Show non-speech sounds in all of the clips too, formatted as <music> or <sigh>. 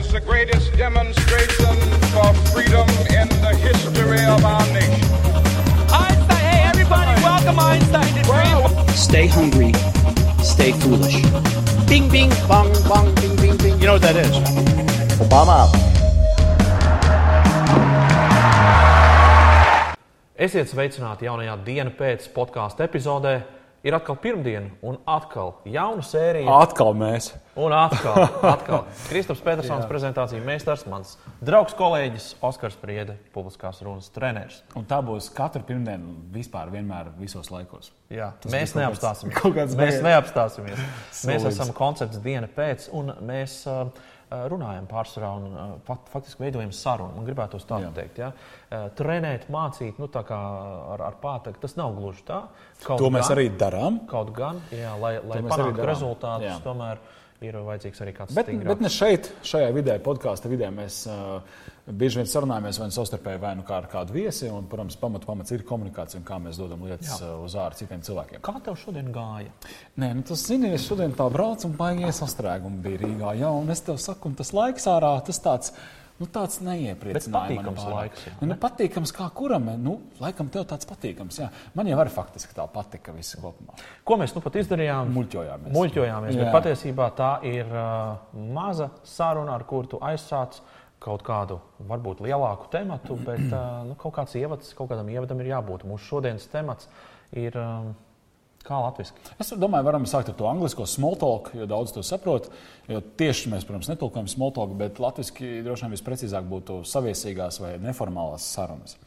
as the greatest demonstration for freedom in the history of our nation. Einstein, hey everybody, welcome Einstein to Dream. Stay hungry, stay foolish. Bing, bing, bong, bong, bing, bing, bing. You know what that is? Obama. Esiet sveicināti jaunajā dienas pēc podkāstu epizodē. Ir atkal pirmdiena, un atkal jauna sērija. Atkal mēs. Un atkal, atkal. <laughs> Kristaps Petersons, prezentācija meistars, mans draugs, kolēģis Oskars Priede, publiskās runas treneris. Un tā būs katru pirmdienu, vispār, vienmēr, visos laikos. Jā, Tas mēs kāds- neapstāsimies. kaut kāds mēs neapstāsimies. mēs esam koncepts diena pēc, un mēs uh, runājam pārsvarā un uh, fakt, faktiski veidojam sarunu. Man gribētu to tā Jā. teikt. Ja? Uh, trenēt, mācīt, nu, tā kā ar, ar pātagu, tas nav gluži tā. Kaut To mēs gan- arī darām. Kaut gan, jā, lai, lai mēs panāktu rezultātus, Jā. tomēr ir vajadzīgs arī kāds Bet, stingrāks. bet ne šeit, šajā vidē, podkāstu vidē, mēs uh, bieži vien sarunājamies vai nu savstarpēji, vai nu kā ar kādu viesi. Un, protams, pamat, pamats ir komunikācija un kā mēs dodam lietas Jā. uh, uz ārā citiem cilvēkiem. Kā tev šodien gāja? Nē, nu, tas zini, es šodien tā braucu un baigās sastrēgumu bija Rīgā. Jā, un es tev saku, un tas laiks ārā, tas tāds. Nu, tāds neiepriecināja Bet mani pārāk. laiks, jā, Nu, nu, patīkams kā kuram. Nu, laikam tev tāds patīkams. Jā. Man jau arī faktiski tā patika viss kopumā. Ko mēs nu pat izdarījām? Muļķojāmies. Muļķojāmies, bet Jā. patiesībā tā ir uh, maza saruna, ar kuru tu aizsāc kaut kādu varbūt lielāku tematu, bet uh, nu, kaut kāds ievads, kaut kādam ievadam ir jābūt. Mūsu šodienas temats ir um, kā latviešu. Es domāju, varam sākt ar to angļuisko small talk, jo daudz to saprot. Tieši mēs, protams, netulkojam small talk, bet latviešu droši vien visprecīzāk būtu saviesīgās vai neformālās sarunas.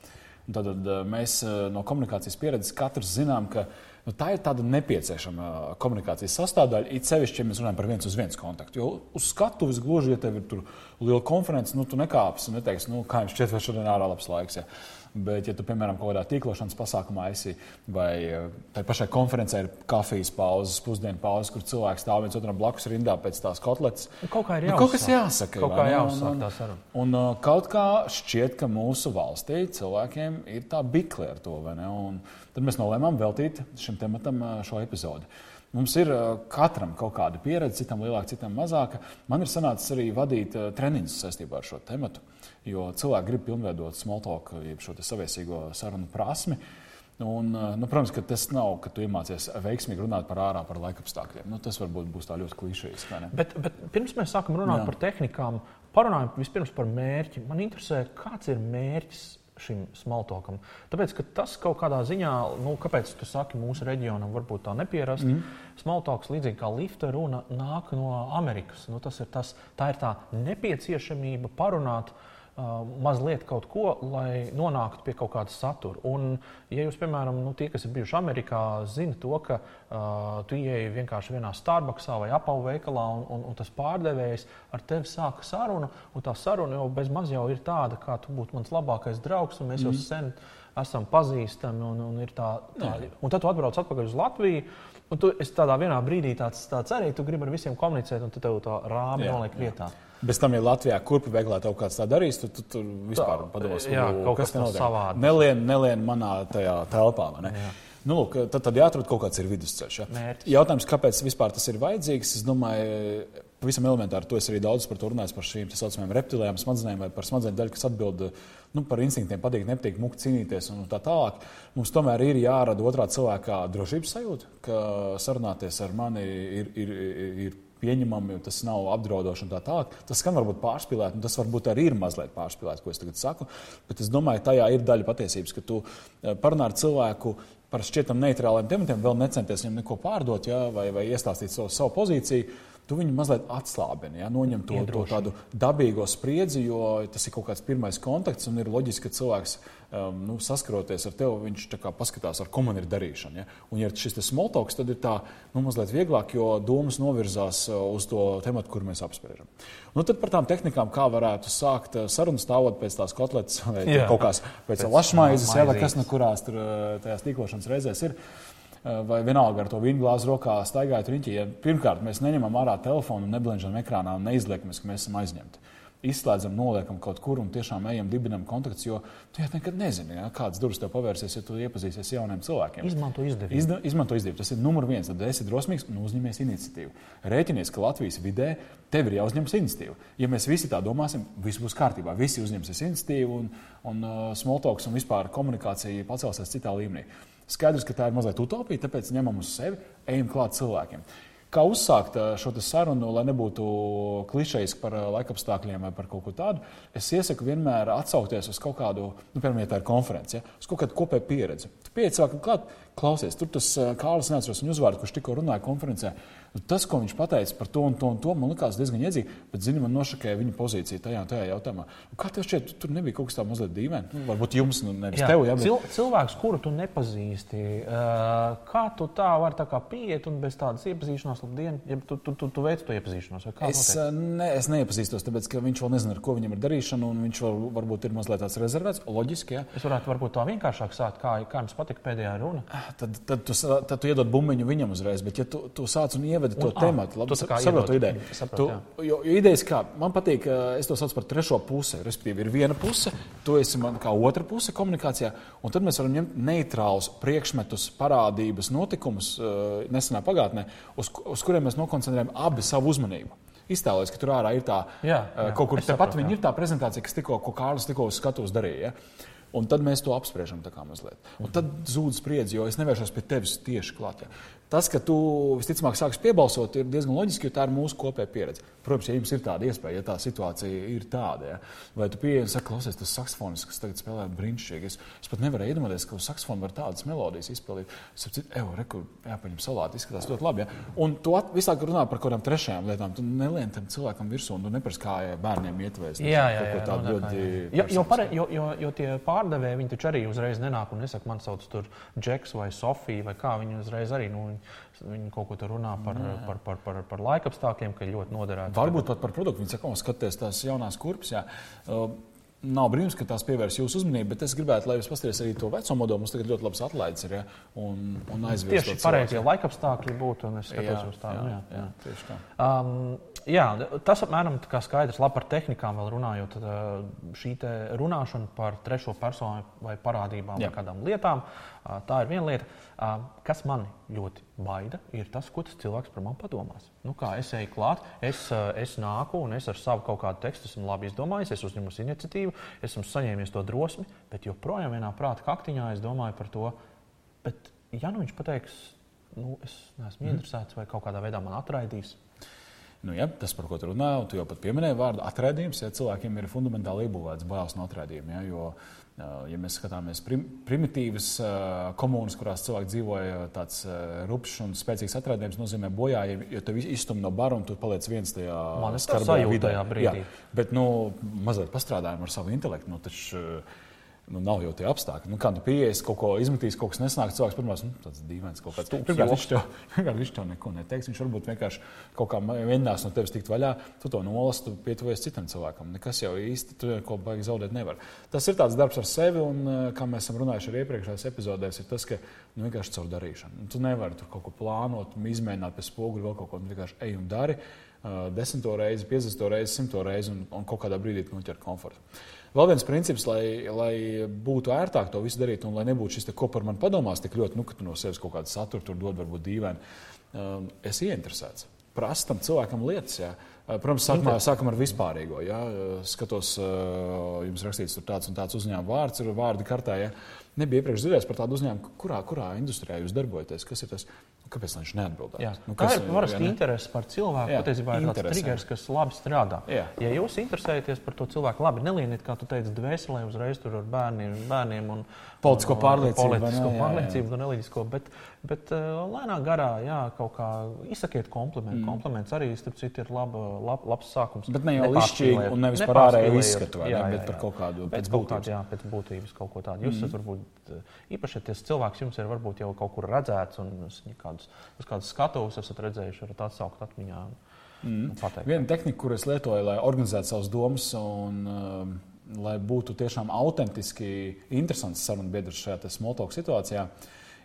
Un Tad tad, eh, mēs eh, no komunikācijas pieredzes katrs zinām, ka nu, tā ir tāda nepieciešama eh, komunikācijas sastāvdaļa. It sevišķi, ja mēs runājam par viens uz viens kontaktu. Jo uz skatuves gluži, ja tev ir liela konference, nu, tu nekāpsi un neteiksi, nu, kā jums šķiet, vai šodien ārā labs laiks. Ja. Bet, ja tu, piemēram, kaut kādā tīklošanas pasākumā esi, vai eh, tai pašai konferencē ir kafijas pauzes, pusdienu pauzes, kur cilvēks stāv viens otram blakus rindā pēc tās kotletes, Nu, kaut kā ir nu, kaut kas jāsaka. Kaut kā Un- tā saruna. Un uh, kaut kā šķiet, ka mūsu valstī cilvēkiem ir tā bikle ar to. vai ne? Un Tad mēs nolēmām veltīt šim tematam uh, šo epizodi. Mums ir uh, katram kaut kāda pieredze, citam lielāka, citam mazāka. Man ir sanācis arī vadīt uh, treniņus saistībā ar šo tematu, jo cilvēki grib pilnveidot smalltalk, jeb šo saviesīgo sarunu prasmi. Un, uh, nu, protams, ka tas nav, ka tu iemācies veiksmīgi runāt par ārā, par laikapstākļiem. Nu, tas varbūt būs tā ļoti ne? Bet, bet pirms mēs sākam runāt. Jā. par tehnikām, parunājam vispirms par mērķi. Man interesē, kāds ir mērķis šim smaltokam. Tāpēc, ka tas kaut kādā ziņā, nu, kāpēc tu saki, mūsu reģionam varbūt tā nepierast. Mm. Smaltoks, līdzīgi kā lifta runa, nāk no Amerikas. Nu, tas ir tas, tā ir tā nepieciešamība parunāt. Uh, mazliet kaut ko, lai nonāktu pie kaut kāda satura. Un, ja jūs, piemēram, nu, tie, kas ir bijuši Amerikā, zina to, ka uh, tu ieeji vienkārši vienā Starbucksā vai Apple veikalā, un, un, un tas pārdevējs ar tevi sāka sarunu, un tā saruna jau bez maz jau ir tāda, kā tu būtu mans labākais draugs, un mēs mm. jau sen esam pazīstami. Un, un, tā, tā, un tad tu atbrauc atpakaļ uz Latviju. Un tu esi tādā vienā brīdī tāds, tāds arī, tu gribi ar visiem komunicēt, un tu tev tā rāmi Jā, noliek vietā. Bez tam, ja Latvijā kurpju veiklā tev kāds tā darīs, tad tu tur vispār Tā, padomās, jā, "U, kaut kas tāds notiek?" savāds. Nelien, nelien manā tajā telpā. Nu, lūk, tad, tad jāatrod kaut kāds ir vidusceļš. Ja? Mērķis. Jautājums, kāpēc vispār tas ir vajadzīgs? Es domāju, pavisam elementāri, to es arī daudz par to runāju, par šīm tā saucamajām reptilējām smadzenēm vai par smadzeņu daļu, kas atbild nu, par instinktiem, patīk, nepatīk, mukt cīnīties un tā tālāk. Mums tomēr ir jārada otrā cilvēkā drošības sajūta, ka sarunāties ar mani ir, ir, ir, ir pieņemami, tas nav apdraudoši un tā tālāk. Tas skan varbūt pārspīlēti, un tas varbūt arī ir mazliet pārspīlēti, ko es tagad saku. Bet es domāju, tajā ir daļa patiesības, ka tu eh, parunā ar cilvēku par šķietam neitrāliem tematiem, vēl necenties viņam neko pārdot ja, vai, vai iestāstīt savu, savu pozīciju. Tu viņu mazliet atslābini, ja, noņem to, to tādu dabīgo spriedzi, jo tas ir kaut kāds pirmais kontakts, un ir loģiski, ka cilvēks um, nu, saskaroties ar tevi, viņš tā kā paskatās, ar ko man ir darīšana. Ja? Un, ja šis smoltoks, tad ir tā nu, mazliet vieglāk, jo domas novirzās uh, uz to tematu, kur mēs apspriežam. Nu, tad par tām tehnikām, kā varētu sākt uh, sarunu stāvot pēc tās kotletes vai Jā. kaut kādas pēc Pēc lašmaizes, ja, vai kas no kurās tur uh, tajās tīklošanas reizēs ir. Uh, Vai vienalga ar to vīnu glāzi rokā staigājot riņķī. Ja pirmkārt, mēs neņemam ārā telefonu, neblendžam ekrānā un neizliekamies, ka mēs esam aizņemti. Izslēdzam, noliekam kaut kur un tiešām ejam, dibinam kontaktus, jo tu jau nekad nezini, ja, kādas durvis tev pavērsies, ja tu iepazīsies ar jauniem cilvēkiem. Izmanto izdevību. Izda, izmanto izdevību. Tas ir numur viens. Tad esi drosmīgs un uzņemies iniciatīvu. Rēķinies, ka Latvijas vidē tev ir jāuzņemas iniciatīva. Ja mēs visi tā domāsim, viss būs kārtībā. Visi uzņemsies iniciatīvu un, un uh, smoltoks un vispār komunikācija pacelsies citā līmenī. Skaidrs, ka tā ir mazliet utopija, tāpēc ņemam uz sevi, ejam klāt cilvēkiem kā uzsākt eh, šo sarunu, lai nebūtu klišejiski par eh, laikapstākļiem vai par kaut ko tādu, es iesaku vienmēr atsaukties uz kaut kādu, nu, piemēram, ja tā ir konference, ja, uz kaut kādu kopēju pieredzi. Tu pieiet cilvēkam klāt, klausies, tur tas Kārlis neatceros viņa uzvārdu, kurš tikko runāja konferencē. Nu, tas, ko viņš pateica par to un to, un to man likās diezgan iedzīgi, bet, zini, man nošakēja viņa pozīcija tajā, tajā jautājumā. Nu, kā tev šķiet, tur nebija kaut kas tāds mazliet dīvains? Nu, varbūt jums, nu, nevis Jā, tev, jā, bet... Cil cilvēks, kuru tu nepazīsti, kā tu tā vari tā kā pieiet un bez tādas iepazīšanās, labdien, ja tu, tu, tu, tu veic to iepazīšanos? Es, ne, es neiepazīstos, tāpēc, ka viņš vēl nezina, ar ko viņam ir darīšana, un viņš vēl varbūt ir mazliet tāds rezervēts, loģiski. Jā. Es varētu varbūt tā vienkāršāk sākt, kā, kā jums patika pēdējā runa. Tad, tad, tu, tad tu iedod bumbiņu viņam uzreiz, bet ja tu, tu sāc un ievedi to kā saprotu iedod- ideju. saprotu, Tu, jo, jo idejas kā, man patīk, es to saucu par trešo pusi. Respektīvi, ir viena puse, tu esi man kā otra puse komunikācijā, un tad mēs varam ņemt neitrālus priekšmetus, parādības, notikumus nesenā pagātnē, uz, uz kuriem mēs nokoncentrējam abi savu uzmanību. Iztēlojies, ka tur ārā ir tā Jā, jā, kaut kur tepat viņa ir tā prezentācija, kas tikko, ko Kārlis tikko uz skatuves darīja. Ja? Un tad mēs to apspriežam tā kā mazliet. Un tad zūd spriedzi, jo es nevēršos pie tevis tieši klāt. Ja. Tas, ka tu visticamāk sāksi piebalsot, ir diezgan loģiski, jo tā ir mūsu kopējā pieredze. Protams, ja jums ir tāda iespēja, ja tā situācija ir tāda, ja, vai tu pieeji un saki, klausies, tas saksofonis, kas tagad spēlē brīnišķīgi. Es, es pat nevaru iedomāties, ka uz saksofona var tādas melodijas izpildīt. Es saprotu, ej, rekur, jāpaņem salāti, izskatās ļoti labi. Ja. Un tu at- laiku runā par kaut kādām trešajām lietām. Tu nelien tam cilvēkam virsū, un tu neprasi, kā bērniem ietvēs. Jā, jā, jā, nu, kā, ļoti. jā. Jo, jo, pare, jo, jo, jo tie pārdevēji, viņi taču arī uzreiz nenāk un nesaka, man sauc tur Džeks vai Sofija, vai kā viņi uzreiz arī, nu, viņi, viņi kaut ko tur runā par, par, par, par, par laikapstākļiem, ka ļoti noderētu. Varbūt pat par produktu. Viņi saka, o, skatieties, tās jaunās kurpes. Jā. Uh, Nav brīnums, ka tās pievērs jūsu uzmanību, bet es gribētu, lai jūs paskatīties arī to veco modeli. Mums tagad ļoti labs atlaides ir ja? un, un aizvietot. Tieši pareizie laikapstākļi būtu, un es skatos uz tādu. jā, Jā, jā. tieši tā. Um, jā, tas apmēram tā kā skaidrs. Labi par tehnikām vēl runājot. Tad, uh, šī runāšana par trešo personu vai parādībām Jā. vai kādām lietām, uh, tā ir viena lieta. Uh, Kas man ļoti baida, ir tas, ko tas cilvēks par mani padomās. Nu, kā es eju klāt, es, es nāku un es ar savu kaut kādu tekstu esmu labi izdomājis, es uzņemu iniciatīvu, esmu saņēmis to drosmi, bet joprojām vienā prāta kaktiņā es domāju par to, bet ja nu viņš pateiks, nu, es neesmu Mhm. interesēts vai kaut kādā veidā man atraidīs. Nu, ja, tas, par ko tu runā, un tu jau pat pieminēji vārdu atraidījums, ja cilvēkiem ir fundamentāli iebūvēts bailes no atraidījuma. Ja, jo, ja mēs skatāmies prim, primitīvas komunas, kurās cilvēki dzīvoja, tāds rupšs un spēcīgs atraidījums nozīmē bojājumu, jo tev izstum no bara un tu paliec viens tajā skarbajā vidē. Jā, bet nu, mazliet pastrādājam ar savu intelektu. Nu, taču, Nu, nav jau tie apstākļi. Nu, kā tu pieejies, kaut ko izmetīs, kaut kas nesnāk. Cilvēks pirmā nu, tāds dīvains kaut kāds. Pirmkārt, viņš tev, viņš tev neko neteiks. Viņš varbūt vienkārši kaut kā mēģinās no tevis tikt vaļā. Tu to nolasti, tu pietuvies citam cilvēkam. Nekas jau īsti tur ko baigi zaudēt nevar. Tas ir tāds darbs ar sevi, un uh, kā mēs esam runājuši arī iepriekšējās epizodēs, ir tas, ka nu, vienkārši caur darīšanu. Nu, tu nevari tur kaut ko plānot, izmēģināt pie spoguļa vēl kaut ko. Tu vienkārši ej un dari. Desmito reizi, piecdesmito reizi, simto reizi un, un kaut kādā brīdī noķer komfortu. Vēl viens princips, lai, lai būtu ērtāk to visu darīt, un lai nebūtu šis, te, ko par mani padomās, tik ļoti, nu, ka tu no sevis kaut kādu saturu tur dod, varbūt dīvaini. Es ieinteresēts. Prasa tam cilvēkam lietas. Jā. Protams, sākumā, sākam ar vispārīgo. Jā. Skatos, jums rakstīts tur tāds un tāds uzņēmuma vārds, ir vārdi kartē. Jā. Nebija iepriekš dzirdējis par tādu uzņēmumu, kurā, kurā industrijā jūs darbojaties. Kas ir tas? Nu, Kāpēc viņš neatbildētu? Jā. Nu, Tā kas, ir parasti ne? interese par cilvēku. Patiesībā ir tāds triggers, kas labi strādā. Jā. Ja jūs interesējaties par to cilvēku, labi, nelieniet, kā tu teici, dvēselē uzreiz tur ar bērniem, bērniem un Politisko pārliecību, vai ne? Politisko Jā, jā. pārliecību, un reliģisko. Bet, bet uh, lēnā garā, jā, kaut kā izsakiet komplimentu. Mm. Kompliments arī, starp citu, ir laba, lab, labs sākums. Bet ne jau izšķīgi un nevis par ārēju izskatu, vai ne, Jā, bet jā, par jā. kaut kādu- Pēc pēc būtības. kāda, jā, pēc būtības kaut ko tādu. Jūs esat varbūt eh, īpaši, ja tas cilvēks jums ir varbūt jau kaut kur redzēts un viņa kādus, uz kādus skatuves esat redzējuši, varat atsaukt atmiņā. Mm. Pateikt. Viena tehnika, kur es lietoju, lai organizētu savas domas un um, lai būtu tiešām autentiski interesants sarunu biedrs šajā smalltalk situācijā,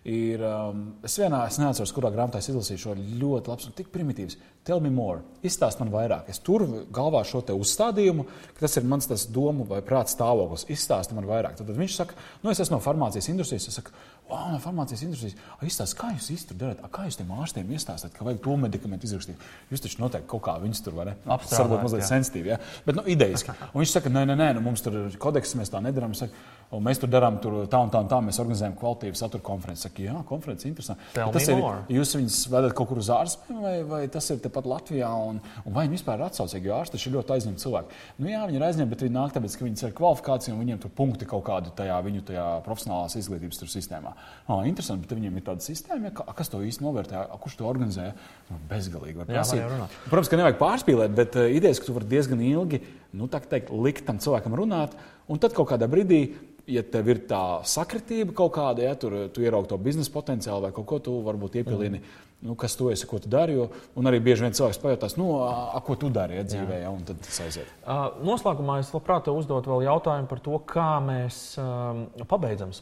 Ir, um, es vienā, es neatceros, kurā grāmatā es izlasīju šo ļoti labu, tik primitīvs. Tell me more, izstāst man vairāk. Es tur galvā šo te uzstādījumu, ka tas ir mans tas domu vai prāta stāvoklis. Izstāst man vairāk. Tad, tad viņš saka, nu es esmu no farmācijas industrijas. Es saku, wow, no farmācijas industrijas. Izstāst, kā jūs darat, A, kā jūs tiem ārstiem iestāstāt, ka vajag to medikamentu izrakstīt. Jūs taču noteikti kaut kā viņus tur Apstrādājat, varbūt mazliet sensitīvi. Ja? Bet, nu, idejiski. Un viņš saka, nē, nē, nē nu, mums tur ir kodeks, mēs tā nedarām. Es saku, Un mēs tur darām tur tā un tā, un tā. Mēs organizējam kvalitīvu satura konferenci. Saka, jā, konferences ir interesanti. Tas ir, jūs viņus vedat kaut kur uz ārzemēm, vai, vai tas ir tepat Latvijā? Un, un vai viņi vispār ir atsaucīgi? Jo ārsti ir ļoti aizņemti cilvēki. Nu, jā, viņi ir aizņemti, bet viņi nāk tāpēc, ka viņi ir kvalifikācija un viņiem tur punkti kaut kādi tajā viņu tajā profesionālās izglītības sistēmā. Oh, interesanti, bet viņiem ir tāda sistēma, ja, ka- kas to īsti novērtē, kurš to organizē. Nu, bezgalīgi var Jā. Protams, ka nevajag pārspīlēt, bet uh, idejas, ka tu vari diezgan ilgi nu, teikt, likt tam cilvēkam runāt, un tad kaut kādā brīdī. Ja tev ir tā sakritība kaut kāda, ja tur tu ieraugi to biznesa potenciālu vai kaut ko tu varbūt iepilini, mm. Nu, kas tu esi, ko tu dari. Jo, un arī bieži vien cilvēks pajautās, nu, a, a, ko tu dari ja, dzīvē, ja, un tad tas aiziet. Uh, Noslēgumā es labprāt uzdotu vēl jautājumu par to, kā mēs um, pabeidzam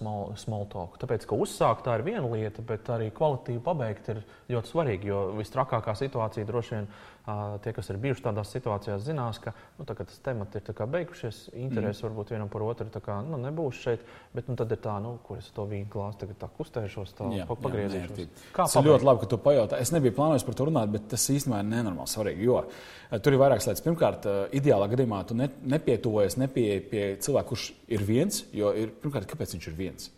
talk. Tāpēc, ka uzsākt tā ir viena lieta, bet arī kvalitīvi pabeigt ir ļoti svarīgi. Jo visstrakākā situācija droši vien uh, tie, kas ir bijuši tādās situācijās, zinās, ka nu, tā, tas temats ir beigušies, interesi mm. varbūt vienam par otru tā kā, nu, nebūs šeit. Bet nu, tad ir tā, nu, kur es to vīnu klāstu, tagad kustēšos, tā Jā, pa- pagriezīšos. nērtība. Kā Tas ir ļoti labi, ka tu pajautā. Es nebiju plānojis par to runāt, bet tas īstenībā ir nenormāli svarīgi. Jo eh, tur ir vairākas lietas. Pirmkārt, eh, ideālā gadījumā tu ne, nepietuvojies nepie, pie cilvēka, kurš ir viens. Jo ir, pirmkārt, kāpēc viņš ir viens?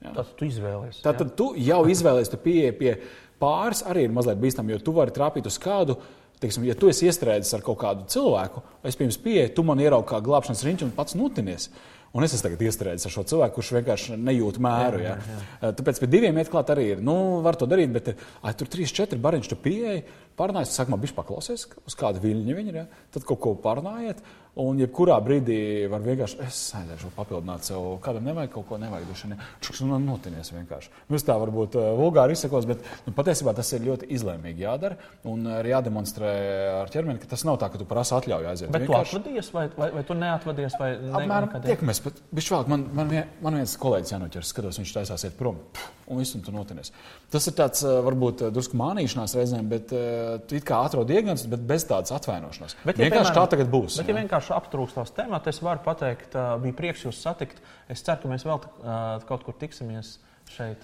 Tas tu izvēlies. Tātad tu jau izvēlējies, tu pieeji pie pāris, arī ir mazliet bīstami, jo tu vari trāpīt uz kādu. Teiksim, ja tu esi iestrēdzis ar kaut kādu cilvēku, es pirms pieeju, tu man ieraugi kā glābšanas riņķi un pats nutinies. Un es esmu tagad iestrēdzis ar šo cilvēku, kurš vienkārši nejūt mēru. Jā, jā, jā. Tāpēc pie diviem iet klāt arī ir. Nu, var to darīt, bet ai, tur trīs, četri bariņš tu pieeji, parunājies, sākumā bišķi paklausies, uz kādu viļņu viņi ir. Jā. Tad kaut ko parunājiet. Un, jebkurā brīdī var vienkārši, es aiziešu papildināt sev, kādam nevajag kaut ko, nevajag dušani. Čuks, nu, notinies vienkārši. Nu, tā varbūt uh, vulgāri izsakos, bet nu, patiesībā tas ir ļoti izlēmīgi jādara. Un arī jādemonstrē ar ķermeni, ka tas nav tā, ka tu prasa atļauju aiziet. Bet tu Vienkārši- atvadies, vai, vai, vai tu neatvadies? Vai Apmēram nekad? Tiekamies. bet Bišķi vēl, man, man, man viens kolēģis jānoķers, skatos, viņš taisās iet prom. Un viss tur notinies. Tas ir tāds, eh, varbūt, eh, drusku mānīšanās reizēm, bet tu it kā atrod diagnozi, bet bez tādas atvainošanās. Bet, ja, vienkārši piemēram, tā tagad būs. Bet, ja vienkārši aptrūkst tās tēmas, es varu pateikt, bija prieks jūs satikt. Es ceru, ka mēs vēl kaut kur tiksimies šeit.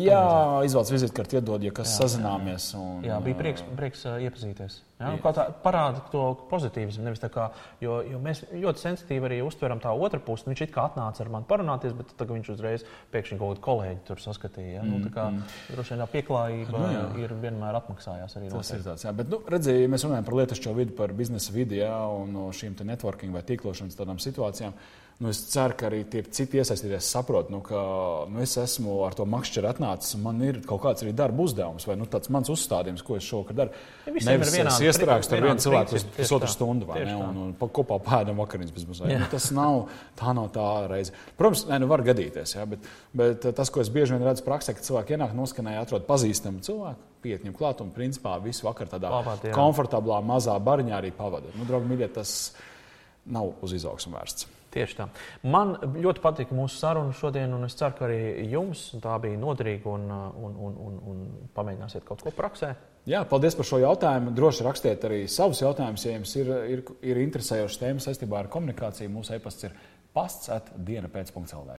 Jā, izvēlēties vizītkarti, iedod, ja kas Jā, sazināmies. Un, Jā, bija prieks, prieks iepazīties. Jā, un kā tā parāda to pozitīvismu. Nevis tā kā, jo, jo mēs ļoti sensitīvi arī uztveram tā otru pusi. Viņš it kā atnāca ar mani parunāties, bet tagad viņš uzreiz pēkšņi kaut kādu kolēģi tur saskatīja. Ja? Nu, tā kā droši vien tā pieklājība Nu, jā. ir vienmēr atmaksājās arī. Tas ir noteikti. tāds, jā, bet, nu, redziet, ja mēs runājam par lietišķo vidi, par biznesa vidi jā, un no šīm te networking vai tīklošanas tādām situācijām. Nu, es ceru, ka arī tie citi iesaistīties saprot, nu, ka nu, es esmu ar to makšķeru atnācis, un man ir kaut kāds arī darba uzdevums, vai nu, tāds mans uzstādījums, ko es šovakar daru. Ja iestrēgstu ar vienu cilvēku uz pusotru stundu, vai ne? Un, un pa- kopā pēdām vakariņas bez mazliet. Nu, tas nav, tā nav tā reize. Protams, ne, nu, var gadīties, jā, bet, bet tas, ko es bieži vien redzu praksē, ka cilvēki ienāk noskanēja, atrod pazīstamu cilvēku, pieiet viņam klāt un principā visu vakaru tādā Pavada, jā. komfortablā mazā bariņā arī pavada. Nu, draugi, mīļie, tas nav uz izaugsmu vērsts. Tieši tā. Man ļoti patika mūsu saruna šodien, un es ceru, ka arī jums tā bija noderīga un, un, un, un, un pamēģināsiet kaut ko praksē. Jā, paldies par šo jautājumu. Droši rakstiet arī savus jautājumus, ja jums ir, ir, ir interesējošas tēmas saistībā ar komunikāciju. Mūsu e-pasts ir pasts at diena pēc.cl.